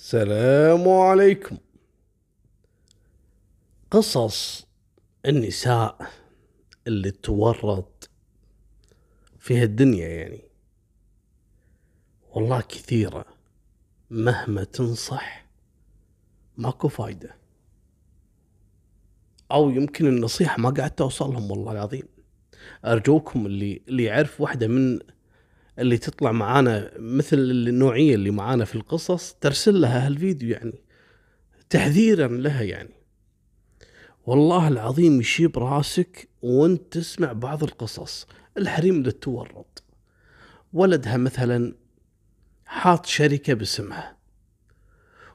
السلام عليكم. قصص النساء اللي تورط في هالدنيا يعني والله كثيرة مهما تنصح ماكو فايدة. أو يمكن النصيحة ما قاعد توصلهم والله العظيم. أرجوكم اللي اللي يعرف واحدة من اللي تطلع معانا مثل النوعية اللي معانا في القصص ترسل لها هالفيديو يعني تحذيرا لها يعني. والله العظيم يشيب راسك وانت تسمع بعض القصص. الحريم اللي ولدها مثلا حاط شركة باسمها.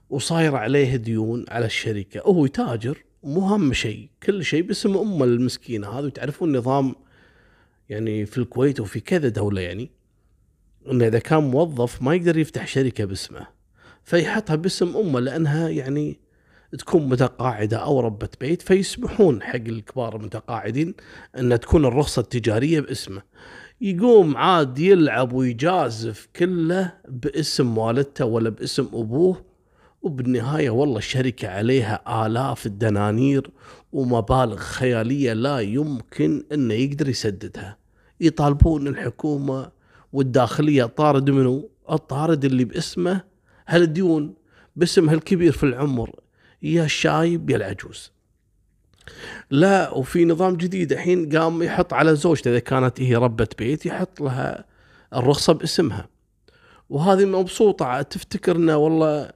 وصاير عليه ديون على الشركة. هو تاجر مو هم شيء. كل شيء باسم أمه المسكينة هذا تعرفون نظام يعني في الكويت وفي كذا دولة يعني. إنه إذا كان موظف ما يقدر يفتح شركة باسمه فيحطها باسم أمه لأنها يعني تكون متقاعدة أو ربة بيت فيسمحون حق الكبار المتقاعدين إن تكون الرخصة التجارية باسمه. يقوم عاد يلعب ويجازف كله باسم والدته ولا باسم أبوه وبالنهاية والله الشركة عليها آلاف الدنانير ومبالغ خيالية لا يمكن إنه يقدر يسددها. يطالبون الحكومة والداخلية طارد منه الطارد اللي باسمه هالديون باسم هالكبير في العمر يا الشايب يا العجوز. لا وفي نظام جديد الحين قام يحط على زوجته إذا كانت هي ربة بيت يحط لها الرخصة باسمها. وهذه مبسوطة تفتكر إنه والله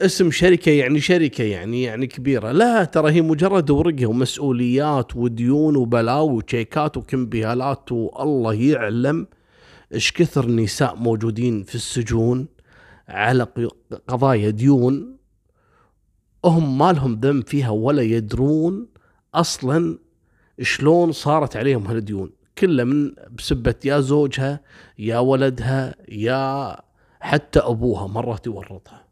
اسم شركة يعني شركة يعني يعني كبيرة. لا ترى هي مجرد ورقة ومسؤوليات وديون وبلاوي وشيكات وكمبيالات والله يعلم إيش كثر نساء موجودين في السجون على قضايا ديون هم ما لهم ذنب فيها ولا يدرون أصلا شلون صارت عليهم هالديون. كله من بسبة يا زوجها يا ولدها يا حتى أبوها مرات يورطها.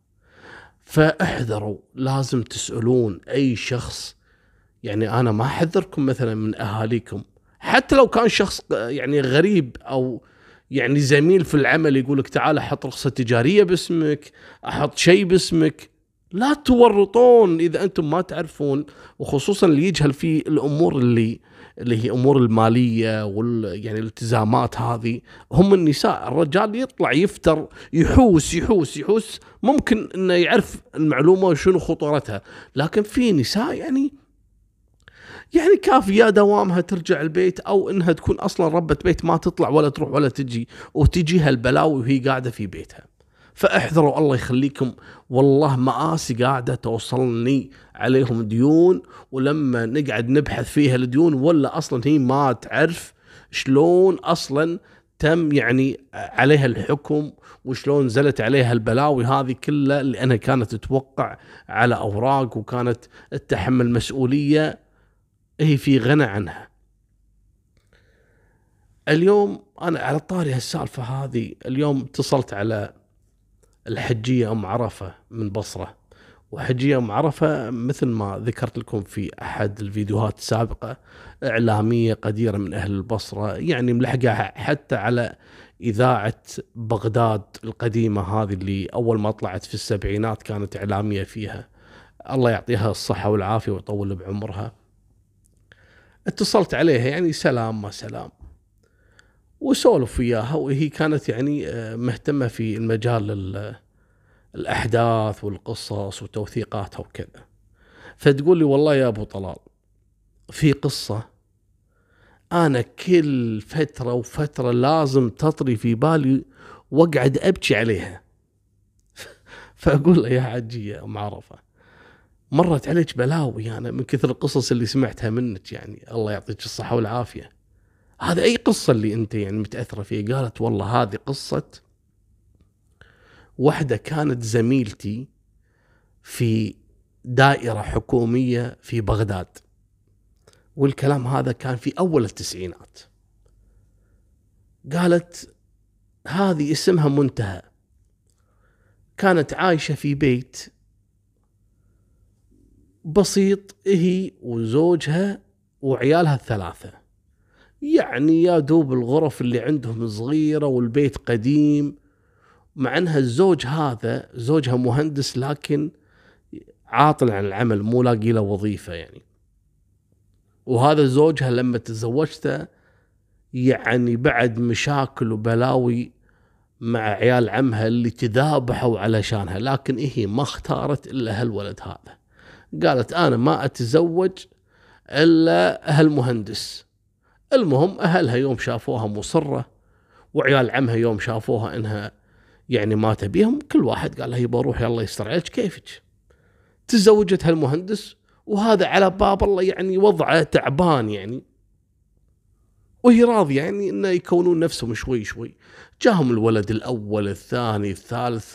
فاحذروا لازم تسألون أي شخص. يعني أنا ما أحذركم مثلا من أهاليكم. حتى لو كان شخص يعني غريب أو يعني زميل في العمل يقول لك تعال أحط رخصة تجارية باسمك أحط شيء باسمك. لا تورطون إذا أنتم ما تعرفون وخصوصا اللي يجهل في الأمور اللي اللي هي أمور المالية وال يعني الالتزامات هذه. هم النساء الرجال يطلع يفتر يحوس يحوس يحوس. ممكن إنه يعرف المعلومة وشنو خطورتها. لكن في نساء يعني يعني كافيه دوامها ترجع البيت أو إنها تكون أصلا ربة بيت ما تطلع ولا تروح ولا تجي وتجيها البلاوي وهي قاعدة في بيتها. فاحذروا الله يخليكم والله مآسي قاعدة توصلني عليهم ديون ولما نقعد نبحث فيها الديون ولا أصلا هي ما تعرف شلون أصلا تم يعني عليها الحكم وشلون نزلت عليها البلاوي هذه كلها لأنها كانت تتوقع على أوراق وكانت تتحمل مسؤولية هي في غنى عنها. اليوم أنا على طاري هالسالفة هذه اليوم اتصلت على الحجية أم عرفة من بصرة وحجية أم عرفة مثل ما ذكرت لكم في أحد الفيديوهات السابقة إعلامية قديرة من أهل البصرة يعني ملحقة حتى على إذاعة بغداد القديمة هذه اللي أول ما طلعت في السبعينات كانت إعلامية فيها. الله يعطيها الصحة والعافية ويطول بعمرها. اتصلت عليها يعني سلام ما سلام. وسولف وياها وهي كانت يعني آه، مهتمة في المجال الأحداث والقصص وتوثيقاتها وكذا. فتقول لي والله يا أبو طلال في قصة أنا كل فترة وفترة لازم تطري في بالي وأقعد أبكي عليها. فأقول له يا حجيه ام عرفه مرت عليك بلاوي أنا من كثر القصص اللي سمعتها منك يعني. الله يعطيك الصحة والعافية. هذا أي قصة اللي أنت يعني متأثرة فيها؟ قالت والله هذه قصة واحدة كانت زميلتي في دائرة حكومية في بغداد والكلام هذا كان في أول التسعينات. قالت هذه اسمها منتهى. كانت عايشة في بيت بسيط هي وزوجها وعيالها الثلاثة. يعني يا دوب الغرف اللي عندهم صغيرة والبيت قديم مع إنها الزوج هذا زوجها مهندس لكن عاطل عن العمل مو لاقي له وظيفة يعني. وهذا زوجها لما تزوجته يعني بعد مشاكل وبلاوي مع عيال عمها اللي تذابحوا علشانها لكن هي ما اختارت إلا هالولد هذا. قالت أنا ما أتزوج إلا هالمهندس المهم أهلها يوم شافوها مصرة وعيال عمها يوم شافوها إنها يعني ما تبيهم كل واحد قال لها يبا روح يلا يستر عليك كيفك؟ تزوجت هالمهندس وهذا على باب الله يعني وضعه تعبان يعني. وهي راضية يعني انه يكونون نفسهم شوي شوي. جاهم الولد الأول الثاني الثالث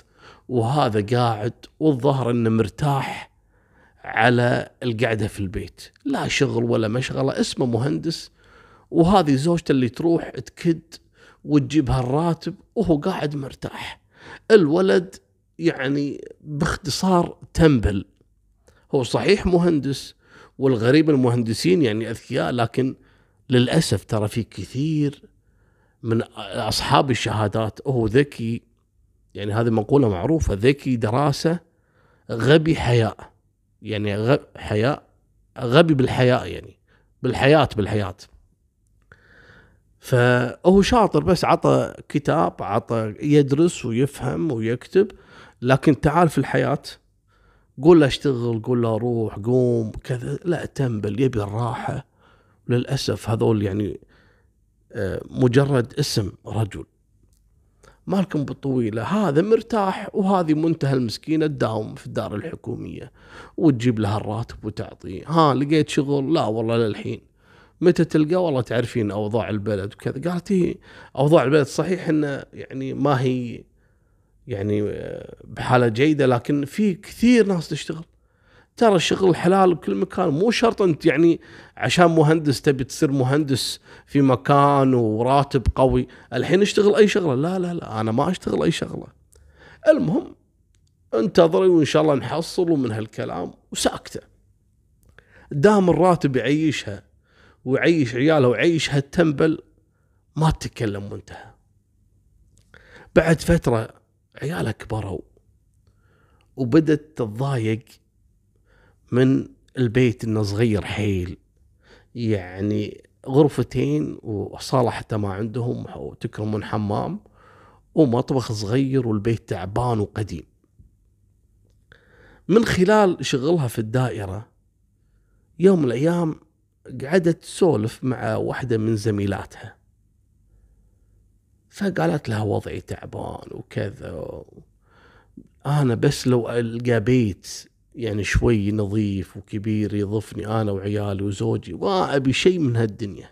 وهذا قاعد والظهر إنه مرتاح. على القعدة في البيت. لا شغل ولا مشغلة اسمه مهندس وهذه زوجته اللي تروح تكد وتجيب هالراتب وهو قاعد مرتاح. الولد يعني باختصار تنبل. هو صحيح مهندس والغريب المهندسين يعني أذكياء لكن للأسف ترى في كثير من أصحاب الشهادات هو ذكي يعني هذه مقوله معروفة ذكي دراسة غبي حياء. يعني. حياء غبي بالحياء يعني بالحياة بالحياة فهو شاطر بس عطى كتاب عطى يدرس ويفهم ويكتب لكن تعال في الحياة قول له اشتغل قول له روح قوم كذا لا تنبل يبي الراحة للأسف هذول يعني آه، مجرد اسم رجل مالكم بالطويلة هذا مرتاح وهذه منتهى المسكينة تداوم في الدار الحكومية وتجيب لها الراتب وتعطيه ها لقيت شغل؟ لا والله للحين. متى تلقى؟ والله تعرفين أوضاع البلد وكذا. قالت هي أوضاع البلد صحيح أنه يعني ما هي يعني آه، بحالة جيدة لكن في كثير ناس تشتغل. ترى الشغل حلال بكل مكان. مو شرط أنت يعني عشان مهندس تبي تصير مهندس في مكان وراتب قوي. الحين اشتغل أي شغلة. لا لا لا أنا ما أشتغل أي شغلة. المهم انتظري وإن شاء الله نحصل ومن هالكلام وساكتة. دام الراتب يعيشها ويعيش عيالها ويعيش هالتنبل ما تتكلم وانتهى بعد فترة عيالها كبروا وبدت تتضايق من البيت إنه صغير حيل. يعني غرفتين وصالة حتى ما عندهم وتكرمون حمام ومطبخ صغير والبيت تعبان وقديم. من خلال شغلها في الدائرة يوم من الأيام قعدت تسولف مع واحدة من زميلاتها. فقالت لها وضعي تعبان وكذا. أنا بس لو ألقى بيت يعني شوي نظيف وكبير يضفني أنا وعيالي وزوجي ما ابي شيء من هالدنيا.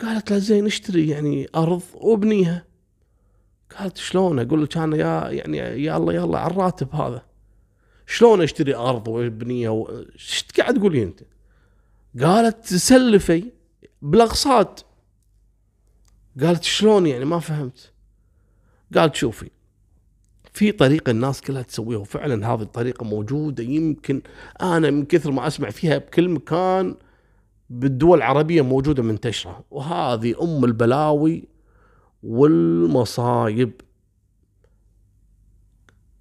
قالت له زين اشتري يعني أرض وابنيها. قالت شلون؟ أقول لك أنا يا يعني يا الله على الراتب هذا. شلون أشتري أرض وأبنيها؟ و... إيش قاعد تقولي أنت؟ قالت سلفي بالاقساط قالت شلون يعني؟ ما فهمت. قالت شوفي في طريقة الناس كلها تسويها وفعلا هذه الطريقة موجودة. يمكن أنا من كثر ما أسمع فيها بكل مكان بالدول العربية موجودة منتشرة وهذه أم البلاوي والمصايب.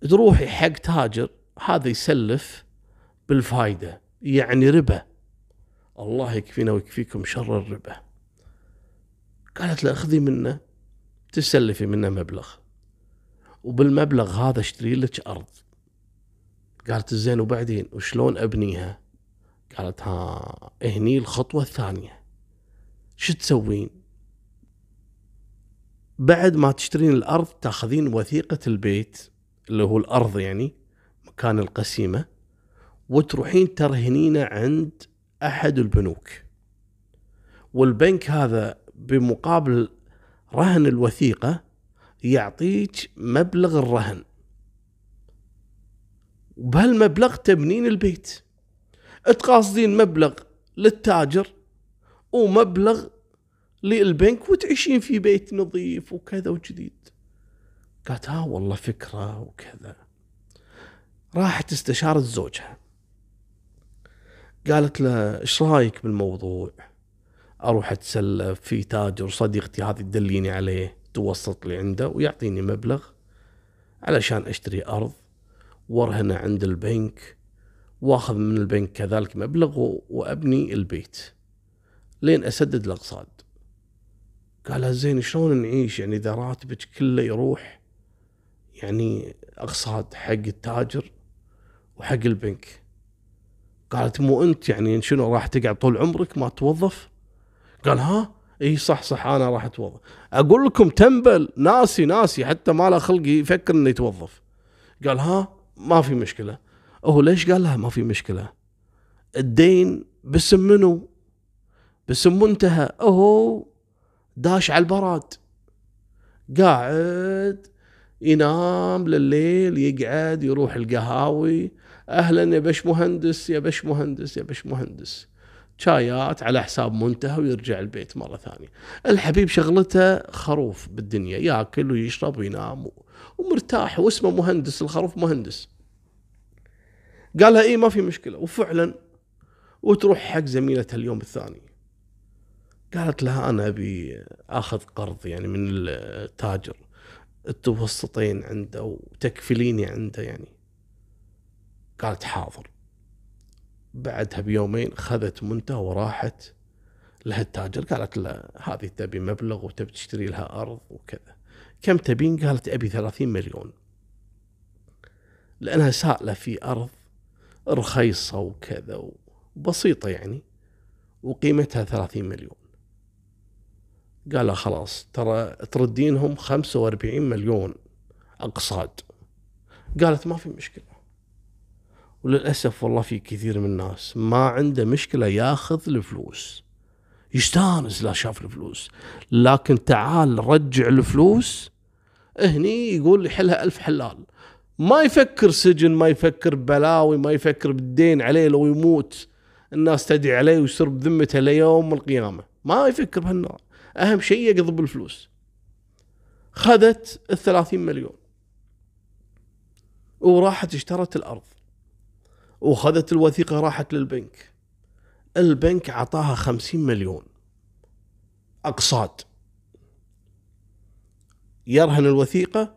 تروحي حق تاجر هذا يسلف بالفايدة يعني ربا. الله يكفينا ويكفيكم شر الربا. قالت له خذي منه تسلفي منه مبلغ. وبالمبلغ هذا اشتري لك أرض. قالت زين وبعدين؟ وشلون أبنيها؟ قالت ها هني الخطوة الثانية. شو تسوين؟ بعد ما تشترين الأرض تأخذين وثيقة البيت اللي هو الأرض يعني مكان القسيمة وتروحين ترهنينه عند أحد البنوك. والبنك هذا بمقابل رهن الوثيقة يعطيك مبلغ الرهن. وبهالمبلغ تبنين البيت. تقاصدين مبلغ للتاجر ومبلغ للبنك وتعيشين في بيت نظيف وكذا وجديد. قالت ها والله فكرة وكذا. راحت استشارت زوجها. قالت له إيش رأيك بالموضوع؟ أروح أتسلف في تاجر صديقتي هذه تدليني عليه. توسط لي عنده ويعطيني مبلغ علشان أشتري أرض وارهنه عند البنك واخذ من البنك كذلك مبلغ وأبني البيت لين أسدد الأقساط. قال زين شلون نعيش؟ يعني إذا راتبك كله يروح يعني أقساط حق التاجر وحق البنك. قالت مو أنت يعني شنو راح تقعد طول عمرك ما توظف؟ قال ها؟ إي صح صح أنا راح أتوظف. أقول لكم تنبل ناسي ناسي حتى ما له خلق يفكر إنه يتوظف. قال ها ما في مشكلة. هو ليش قال لها ما في مشكلة. الدين باسم منو؟ باسم منتهى. هو داش على البراد. قاعد ينام لليل يقعد يروح القهاوي. أهلا يا بش مهندس يا بش مهندس يا بش مهندس شايات على حساب منتهى ويرجع البيت مرة ثانية. الحبيب شغلته خروف بالدنيا ياكل ويشرب وينام ومرتاح واسمه مهندس الخروف مهندس. قال لها اي ما في مشكلة. وفعلا وتروح حق زميلتها اليوم الثاني. قالت لها أنا أبي آخذ قرض يعني من التاجر. توسطين عنده وتكفليني عنده يعني. قالت حاضر. بعدها بيومين خذت منتهى وراحت لها التاجر. قالت له هذه تبي مبلغ وتبي تشتري لها أرض وكذا. كم تبين؟ قالت أبي 30 مليون. لأنها سائله في أرض رخيصة وكذا وبسيطة يعني وقيمتها 30 مليون. قال خلاص ترى تردينهم 45 مليون اقصاد قالت ما في مشكلة. وللأسف والله في كثير من الناس ما عنده مشكلة ياخذ الفلوس. يستانس لا شاف الفلوس. لكن تعال رجع الفلوس. هني يقول يحلها ألف حلال. ما يفكر سجن ما يفكر بلاوي ما يفكر بالدين عليه لو يموت. الناس تدعي عليه ويصير بذمته ليوم القيامة. ما يفكر بهالنوع أهم شيء يقضي بالفلوس خذت الثلاثين مليون. وراحت اشترت الأرض. وخذت الوثيقة راحت للبنك. البنك عطاها خمسين مليون. أقساط. يرهن الوثيقة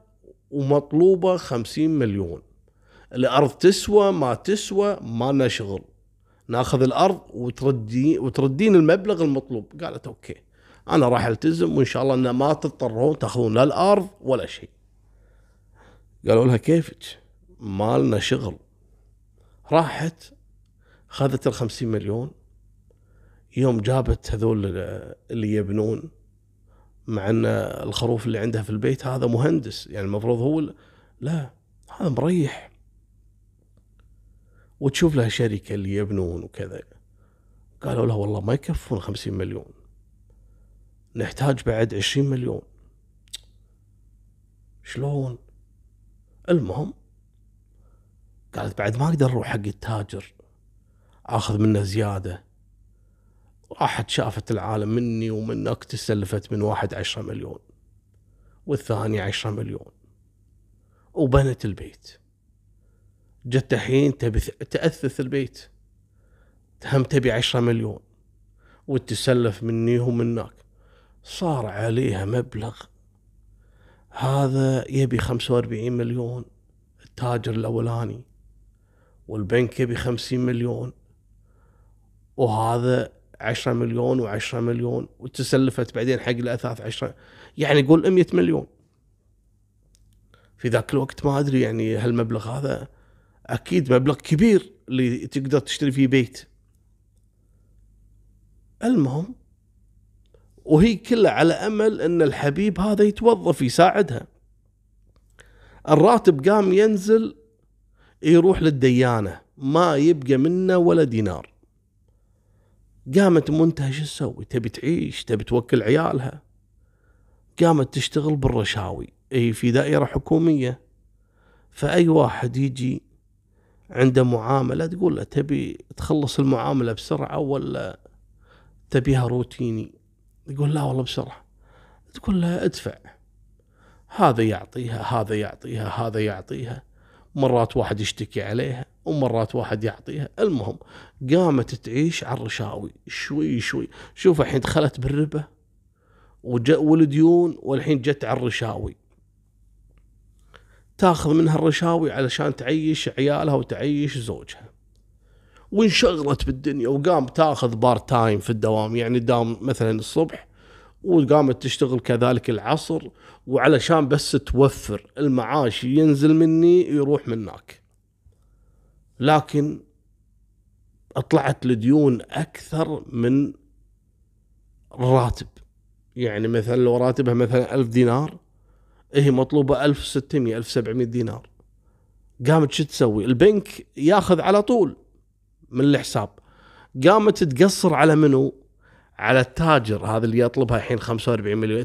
ومطلوبة خمسين مليون. الأرض تسوى ما تسوى ما لنا شغل. ناخذ الأرض وتردي وتردين المبلغ المطلوب. قالت أوكي. أنا راح ألتزم وإن شاء الله أن ما تضطرون تأخذون لا الأرض ولا شيء. قالوا لها كيفك؟ ما لنا شغل. راحت خذت الخمسين مليون. يوم جابت هذول اللي يبنون مع إن الخروف اللي عندها في البيت هذا مهندس يعني المفروض هو لا هذا مريح. وتشوف لها شركة اللي يبنون وكذا. قالوا له والله ما يكفون خمسين مليون. نحتاج بعد عشرين مليون. شلون؟ المهم قالت بعد ما أقدر أروح حق التاجر آخذ منه زيادة. راحت شافت العالم مني ومنك تسلفت من واحد عشرة مليون والثاني عشرة مليون وبنت البيت. جت الحين تبي تأثث البيت. هم تبي عشرة مليون وتسلف مني ومنك. صار عليها مبلغ. هذا يبي خمسة وأربعين مليون التاجر الأولاني. والبنك يبي خمسين مليون وهذا عشرة مليون وعشرة مليون وتسلفت بعدين حق الأثاث عشرة يعني قول 100 مليون. في ذاك الوقت ما أدري يعني هالمبلغ هذا أكيد مبلغ كبير اللي تقدر تشتري فيه بيت. المهم وهي كلها على أمل أن الحبيب هذا يتوظف يساعدها. الراتب قام ينزل يروح للديانة ما يبقى منه ولا دينار. قامت منتهى شو تسوي؟ تبي تعيش تبي توكل عيالها. قامت تشتغل بالرشاوي هي في دائرة حكومية. فأي واحد يجي عنده معاملة تقول له تبي تخلص المعاملة بسرعة ولا تبيها روتيني؟ يقول لا والله بسرعة. تقول له ادفع هذا يعطيها هذا يعطيها هذا يعطيها. مرات واحد يشتكي عليها ومرات واحد يعطيها المهم قامت تعيش على الرشاوي. شوي شوي. شوف الحين دخلت بالربا والديون والحين جت على الرشاوي. تاخذ منها الرشاوي علشان تعيش عيالها وتعيش زوجها. وانشغلت بالدنيا وقام تاخذ بار تايم في الدوام. يعني دام مثلا الصبح وقامت تشتغل كذلك العصر وعلشان بس توفر المعاش ينزل مني يروح منك. لكن طلعت لديون أكثر من الراتب يعني مثلا لو راتبها مثلا ألف دينار هي مطلوبة 1600 1700 دينار. قامت شو تسوي؟ البنك ياخذ على طول من الحساب. قامت تقصر على منو؟ على التاجر هذا اللي يطلبها الحين 45 مليون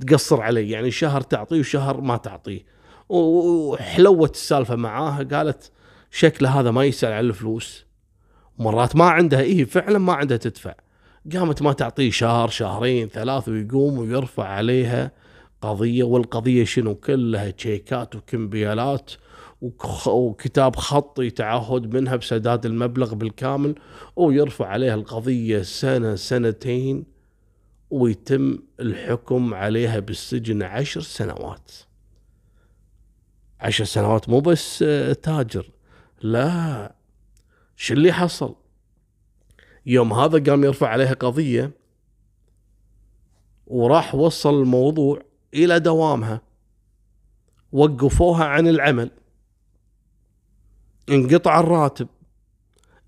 تقصر عليه. يعني شهر تعطيه وشهر ما تعطيه. وحلوت السالفة معاها قالت شكله هذا ما يسأل على الفلوس. مرات ما عندها إيه فعلا ما عندها تدفع. قامت ما تعطيه شهر شهرين ثلاث ويقوم ويرفع عليها قضية والقضية شنو؟ كلها تشيكات وكمبيالات. وكتاب خطي تعهد منها بسداد المبلغ بالكامل ويرفع عليها القضية سنة سنتين ويتم الحكم عليها بالسجن عشر سنوات. عشر سنوات مو بس تاجر. لا شو اللي حصل؟ يوم هذا قام يرفع عليها قضية وراح وصل الموضوع إلى دوامها. وقفوها عن العمل. انقطع الراتب.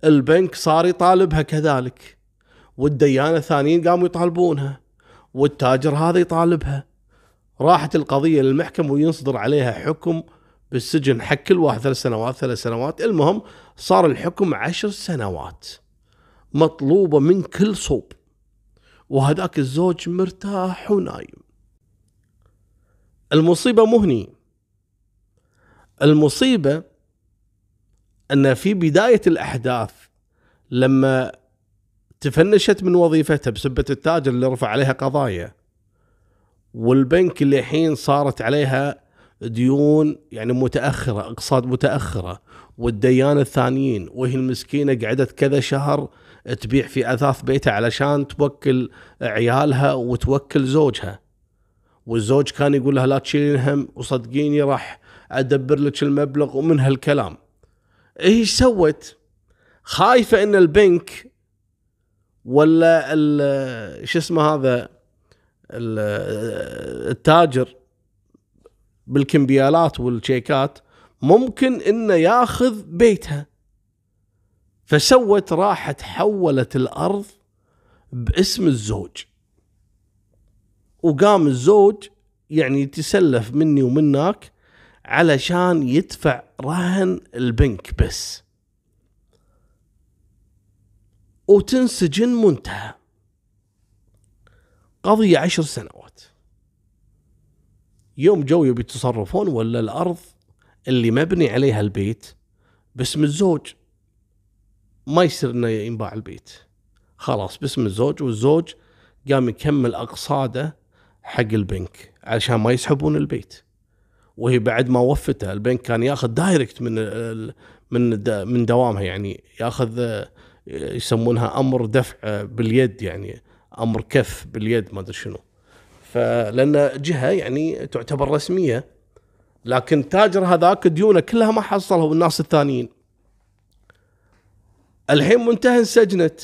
البنك صار يطالبها كذلك. والديانة الثانيين قاموا يطالبونها. والتاجر هذا يطالبها. راحت القضية للمحكمة وينصدر عليها حكم بالسجن حق كل واحد ثلاث سنوات ثلاث سنوات. المهم صار الحكم عشر سنوات. مطلوبة من كل صوب. وهذاك الزوج مرتاح ونايم. المصيبة مهني المصيبة أن في بداية الأحداث لما تفنشت من وظيفتها بسبه التاجر اللي رفع عليها قضايا والبنك اللي الحين صارت عليها ديون يعني متأخرة أقساط متأخرة والديان الثانيين وهي المسكينة قعدت كذا شهر تبيع في أثاث بيتها علشان توكل عيالها وتوكل زوجها. والزوج كان يقول لها لا تشيلين هم وصدقيني راح أدبر لك المبلغ ومن هالكلام. إيش سوت؟ خايفة إن البنك ولا شو اسمه هذا؟ التاجر بالكمبيالات والشيكات ممكن إنه ياخذ بيتها. فسوت راحت حولت الأرض باسم الزوج. وقام الزوج يعني يتسلف مني ومنك علشان يدفع رهن البنك بس. وتنسجن منتهى. قضية عشر سنوات. يوم جو يبي يتصرفون ولا الأرض اللي مبني عليها البيت باسم الزوج. ما يصير إنه ينباع البيت. خلاص باسم الزوج والزوج قام يكمل أقساطه حق البنك علشان ما يسحبون البيت. وهي بعد ما وفته البنك كان ياخذ direct من من من دوامها يعني ياخذ يسمونها أمر دفع باليد يعني أمر كف باليد ما أدري شنو. فلأن جهة يعني تعتبر رسمية لكن تاجر هذاك ديونه كلها ما حصلها والناس الثانيين. الحين منتهى انسجنت.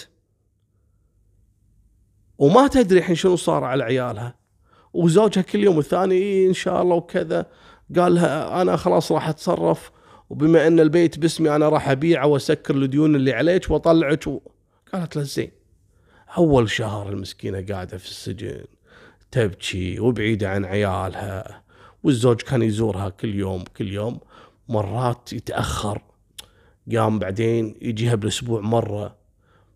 وما تدري الحين شنو صار على عيالها. وزوجها كل يوم والثاني إيه إن شاء الله وكذا. قال لها أنا خلاص راح أتصرف وبما أن البيت باسمي أنا راح أبيعه وأسكر الديون اللي عليك وأطلعك. قالت له زين أول شهر المسكينة قاعدة في السجن تبكي وبعيدة عن عيالها والزوج كان يزورها كل يوم كل يوم مرات يتأخر قام بعدين يجيها بالأسبوع مرة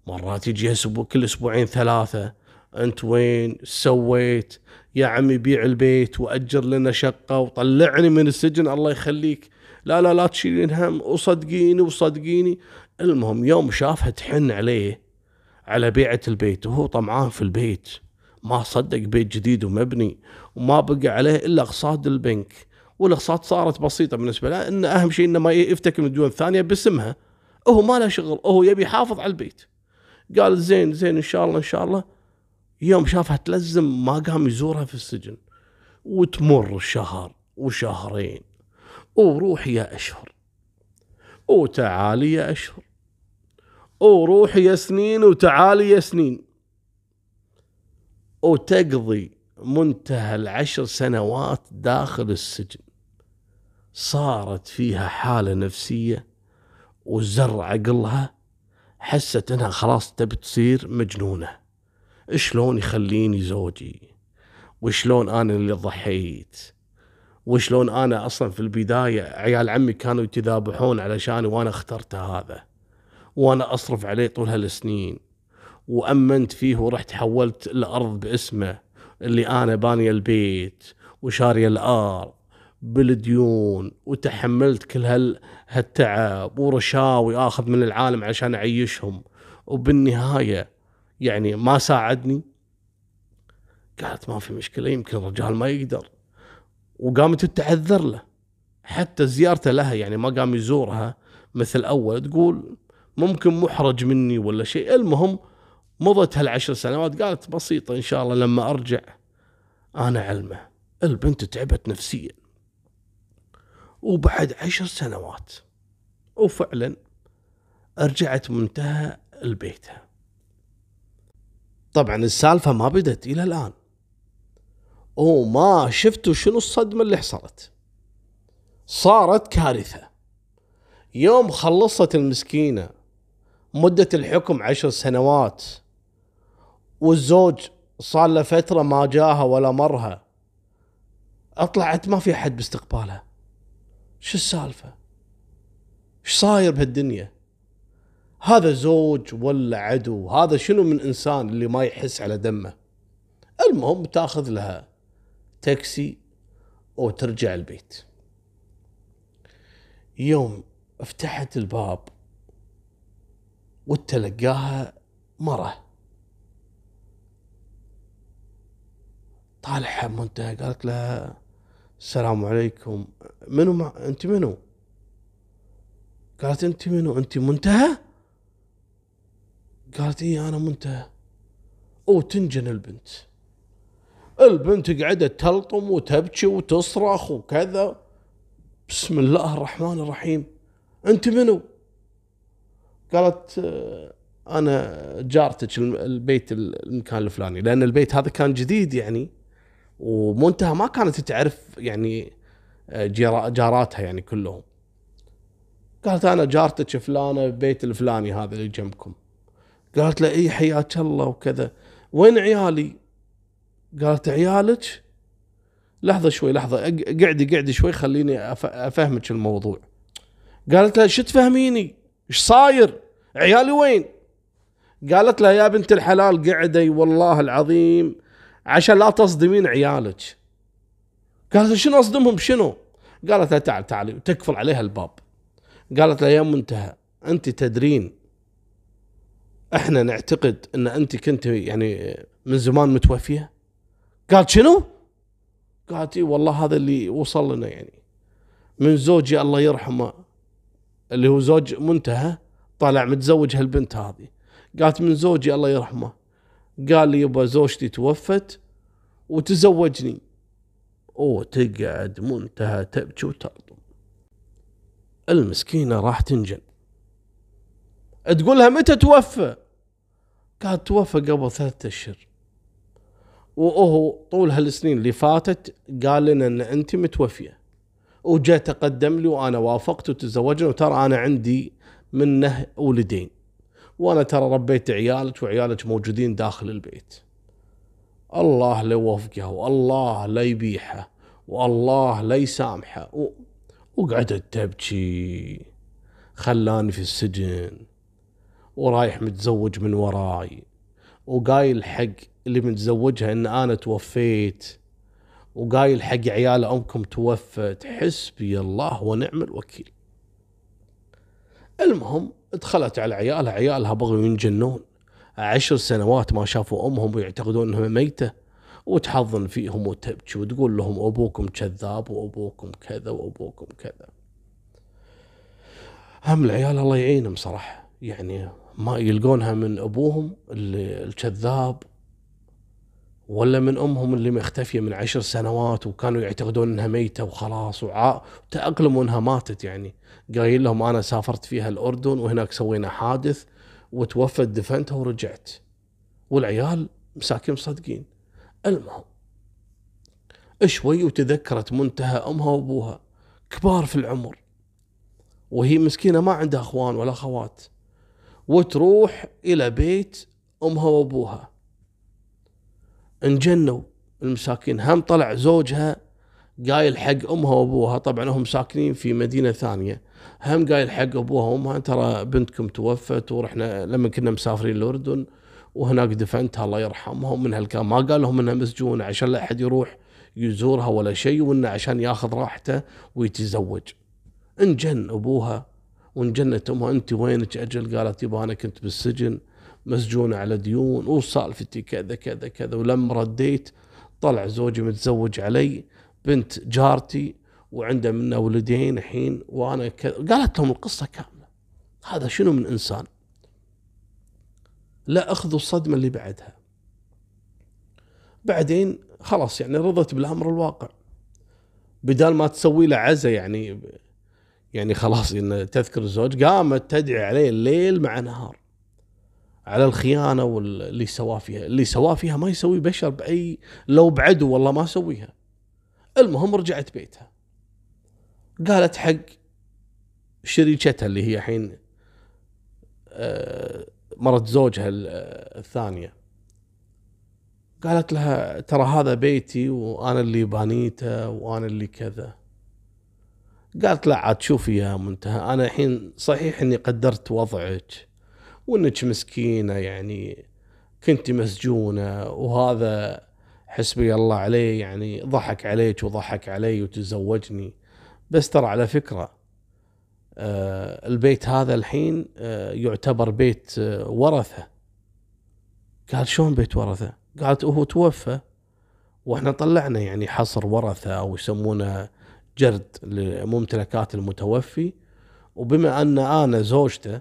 مرات يجيها كل أسبوعين ثلاثة أنت وين سويت يا عمي بيع البيت وأجر لنا شقة وطلعني من السجن الله يخليك. لا لا لا تشيلين هم وصدقيني وصدقيني. المهم يوم شافها تحن عليه على بيعة البيت وهو طمعان في البيت. ما صدق بيت جديد ومبني وما بقى عليه إلا أقساط البنك. والأقساط صارت بسيطة بالنسبة له إن أهم شيء إنه ما يفتك من الديون الثانية باسمها. هو ما له شغل هو يبي يحافظ على البيت. قال زين زين إن شاء الله إن شاء الله. يوم شافها تلزم ما قام يزورها في السجن. وتمر شهر وشهرين. وروح يا أشهر. وتعالي يا أشهر. وروح يا سنين وتعالي يا سنين. وتقضي منتهى العشر سنوات داخل السجن. صارت فيها حالة نفسية وزر عقلها حست إنها خلاص تبي تصير مجنونة. شلون يخليني زوجي؟ وشلون أنا اللي ضحيت؟ وشلون أنا أصلا في البداية عيال عمي كانوا يتذابحون علشاني وأنا اخترت هذا. وأنا أصرف عليه طول هالسنين. وأمنت فيه ورحت حولت الأرض باسمه اللي أنا باني البيت وشاري الأرض بالديون وتحملت كل هال هالتعب ورشاوي آخذ من العالم عشان أعيشهم. وبالنهاية يعني ما ساعدني. قالت ما في مشكلة يمكن الرجال ما يقدر. وقامت تعذر له. حتى زيارته لها يعني ما قام يزورها مثل أول تقول ممكن محرج مني ولا شيء. المهم مضت هالعشر سنوات قالت بسيطة إن شاء الله لما أرجع أنا علمه البنت تعبت نفسيا. وبعد عشر سنوات وفعلا رجعت منتهى لبيتها طبعا السالفة ما بدت إلى الآن. وما شفتوا شنو الصدمة اللي حصلت. صارت كارثة. يوم خلصت المسكينة مدة الحكم عشر سنوات والزوج صار له فترة ما جاها ولا مرها. أطلعت ما في أحد باستقبالها. شو السالفة؟ إيش صاير بهالدنيا؟ هذا زوج ولا عدو؟ هذا شنو من إنسان اللي ما يحس على دمه؟ المهم تأخذ لها تاكسي وترجع البيت. يوم فتحت الباب وتلقاها مرة. طالعها منتهى قالت لها السلام عليكم. منو مع... أنت منو؟ قالت أنت منو؟ أنت منتهى؟ قالت اي أنا منتهى. أو تنجن البنت. البنت قعدت تلطم وتبكي وتصرخ وكذا. بسم الله الرحمن الرحيم. أنت منو؟ قالت آه، أنا جارتك البيت المكان الفلاني. لأن البيت هذا كان جديد يعني. ومنتهى ما كانت تعرف يعني آه، جاراتها يعني كلهم. قالت أنا جارتك فلانة ببيت الفلاني هذا اللي جنبكم. قالت له إي حياك الله وكذا. وين عيالي? قالت عيالك؟ لحظة شوي لحظة قعدي قعدي شوي خليني أفهمك الموضوع. قالت له شو تفهميني؟ إيش صاير؟ عيالي وين? قالت له يا بنت الحلال قعدي والله العظيم عشان لا تصدمين عيالك. قالت شنو أصدمهم؟ شنو? قالت لها تعال تعالي وتقفل عليها الباب. قالت لها يا منتهى أنت تدرين إحنا نعتقد ان انت كنت يعني من زمان متوفية؟ قالت شنو؟ قالت إي والله هذا اللي وصل لنا يعني. من زوجي الله يرحمه اللي هو زوج منتهى طالع متزوج هالبنت هذه. قالت من زوجي الله يرحمه. قال لي يبا زوجتي توفت وتزوجني. وتقعد منتهى تبكي وتلطم المسكينة راح تنجن. تقولها متى توفى؟ قالت توفى قبل ثلاثة أشهر. وهو طول هالسنين اللي فاتت قال لنا إن أنت متوفية. وجاء تقدم لي وأنا وافقت وتزوجنا وترى أنا عندي منه ولدين. وأنا ترى ربيت عيالك وعيالك موجودين داخل البيت. الله لا يوفقه والله لا يبيحه والله لا يسامحه. وقعدت تبكي. خلاني في السجن. ورايح متزوج من وراي. وقايل حق اللي متزوجها إن أنا توفيت. وقايل حق عيال أمكم توفت. حسبي الله ونعم الوكيل. المهم دخلت على عيالها. عيالها بغوا ينجنون. عشر سنوات ما شافوا أمهم ويعتقدون إنها ميتة. وتحضن فيهم وتبكي وتقول لهم أبوكم كذاب وأبوكم كذا وأبوكم كذا. هم العيال الله يعينهم صراحة. يعني ما يلقونها من أبوهم اللي الكذاب ولا من أمهم اللي مختفية من عشر سنوات وكانوا يعتقدون إنها ميتة وخلاص وتأقلموا إنها ماتت يعني. قايل لهم أنا سافرت فيها الأردن وهناك سوينا حادث وتوفت دفنتها ورجعت. والعيال مساكين مصدقين. المهم شوي وتذكرت منتهى أمها وأبوها. كبار في العمر. وهي مسكينة ما عندها أخوان ولا أخوات. وتروح إلى بيت امها وأبوها. انجنوا المساكين. هم طلع زوجها قايل حق امها وأبوها. طبعا هم ساكنين في مدينة ثانية. هم قايل حق أبوها وأمها ترى بنتكم توفت ورحنا لما كنا مسافرين الأردن وهناك دفنتها الله يرحمها. ومن هالكلام ما قال لهم انها مسجونه عشان لا أحد يروح يزورها ولا شيء وإنه عشان ياخذ راحته ويتزوج. انجن أبوها وانجنت أمها انت وينك أجل؟ قالت يبا أنا كنت بالسجن مسجونة على ديون وسالفتي كذا كذا كذا. ولما رديت طلع زوجي متزوج علي بنت جارتي وعنده منا ولدين الحين وأنا كذا قالت لهم القصة كاملة. هذا شنو من إنسان؟ لا اخذوا الصدمة اللي بعدها. بعدين خلاص يعني رضت بالأمر الواقع. بدال ما تسوي له عزة يعني يعني خلاص إن تذكر الزوج قامت تدعي عليه الليل مع نهار. على الخيانة واللي سواه فيها اللي سواه فيها ما يسوي بشر بأي لو بعدو والله ما سويها. المهم رجعت بيتها. قالت حق شريكتها اللي هي الحين آه، مرت زوجها الثانية. قالت لها ترى هذا بيتي وأنا اللي بانيته وأنا اللي كذا. قالت لا عاد شوفي يا منتهى أنا الحين صحيح إني قدرت وضعك وإنك مسكينة يعني كنت مسجونة وهذا حسبي الله عليه يعني ضحك عليك وضحك علي وتزوجني بس ترى على فكرة آه البيت هذا الحين آه يعتبر بيت آه ورثة قال شلون بيت ورثة؟ قالت هو توفى وإحنا طلعنا يعني حصر ورثة أو يسمونه جرد لممتلكات المتوفي وبما أن أنا زوجته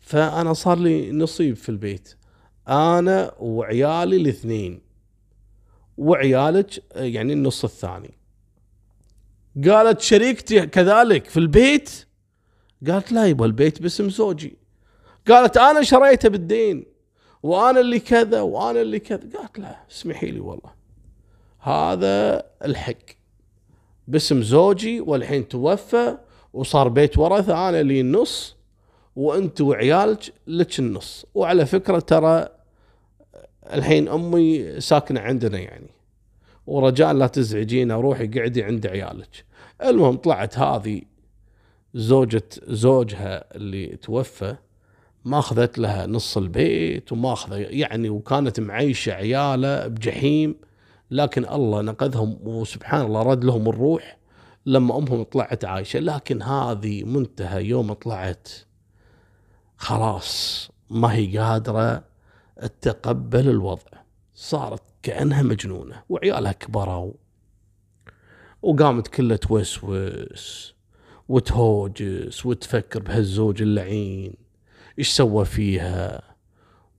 فأنا صار لي نصيب في البيت. أنا وعيالي الاثنين وعيالك يعني النص الثاني. قالت شريكتي كذلك في البيت؟ قالت لا يبغى البيت باسم زوجي. قالت أنا شريته بالدين وأنا اللي كذا وأنا اللي كذا. قالت لا اسمحي لي والله. هذا الحق. باسم زوجي والحين توفى وصار بيت ورثة أنا لي النص وأنت وعيالك لك النص. وعلى فكرة ترى الحين أمي ساكنة عندنا يعني ورجاء لا تزعجينا روحي قعدي عند عيالك. المهم طلعت هذه زوجة زوجها اللي توفى ما اخذت لها نص البيت وما اخذ يعني وكانت معيشة عيالة بجحيم. لكن الله نقذهم وسبحان الله رد لهم الروح لما أمهم طلعت عايشه لكن هذه منتهى يوم طلعت. خلاص ما هي قادرة تتقبل الوضع. صارت كأنها مجنونة وعيالها كبروا وقامت كلها توسوس وتهوجس وتفكر بهالزوج اللعين. إيش سوى فيها؟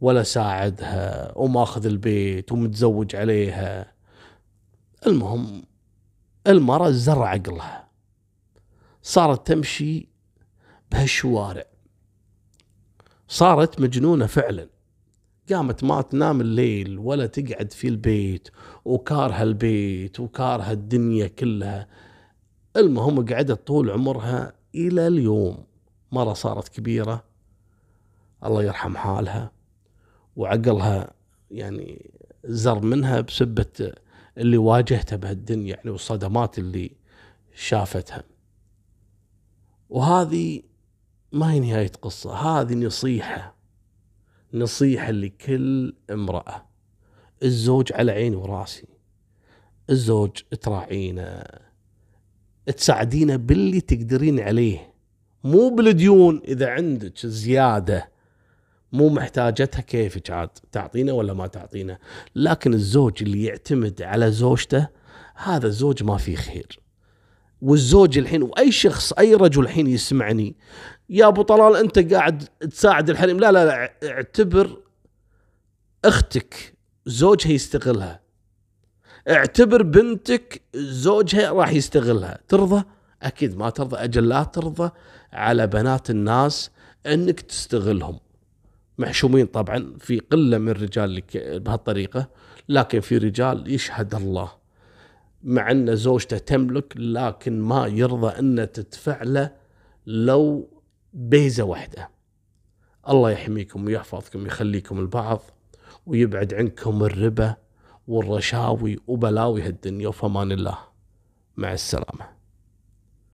ولا ساعدها وماخذ البيت ومتزوج عليها. المهم المرأة زرع عقلها صارت تمشي بهالشوارع. صارت مجنونة فعلا. قامت ما تنام الليل ولا تقعد في البيت وكارها البيت وكارها الدنيا كلها. المهم قعدت طول عمرها إلى اليوم. مرة صارت كبيرة. الله يرحم حالها. وعقلها يعني زر منها بسبة اللي واجهته بهالدنيا يعني والصدمات اللي شافتها. وهذه ما هي نهاية قصة هذه نصيحة نصيحة لكل امرأة. الزوج على عيني وراسي الزوج تراعينا تساعدينا باللي تقدرين عليه. مو بالديون إذا عندك زيادة مو محتاجتها كيفك عاد تعطينا ولا ما تعطينا؟ لكن الزوج اللي يعتمد على زوجته هذا الزوج ما فيه خير. والزوج الحين وأي شخص أي رجل الحين يسمعني يا أبو طلال أنت قاعد تساعد الحريم. لا لا لا اعتبر أختك زوجها يستغلها. اعتبر بنتك زوجها راح يستغلها. ترضى؟ أكيد ما ترضى. أجل لا ترضى على بنات الناس إنك تستغلهم. محشومين طبعا في قلة من الرجال بهالطريقة لكن في رجال يشهد الله. مع أن زوجته تملك لكن ما يرضى أن تدفع له لو بيزه واحدة. الله يحميكم ويحفظكم ويخليكم البعض ويبعد عنكم الربا والرشاوي وبلاوي هالدنيا وفمان الله. مع السلامة.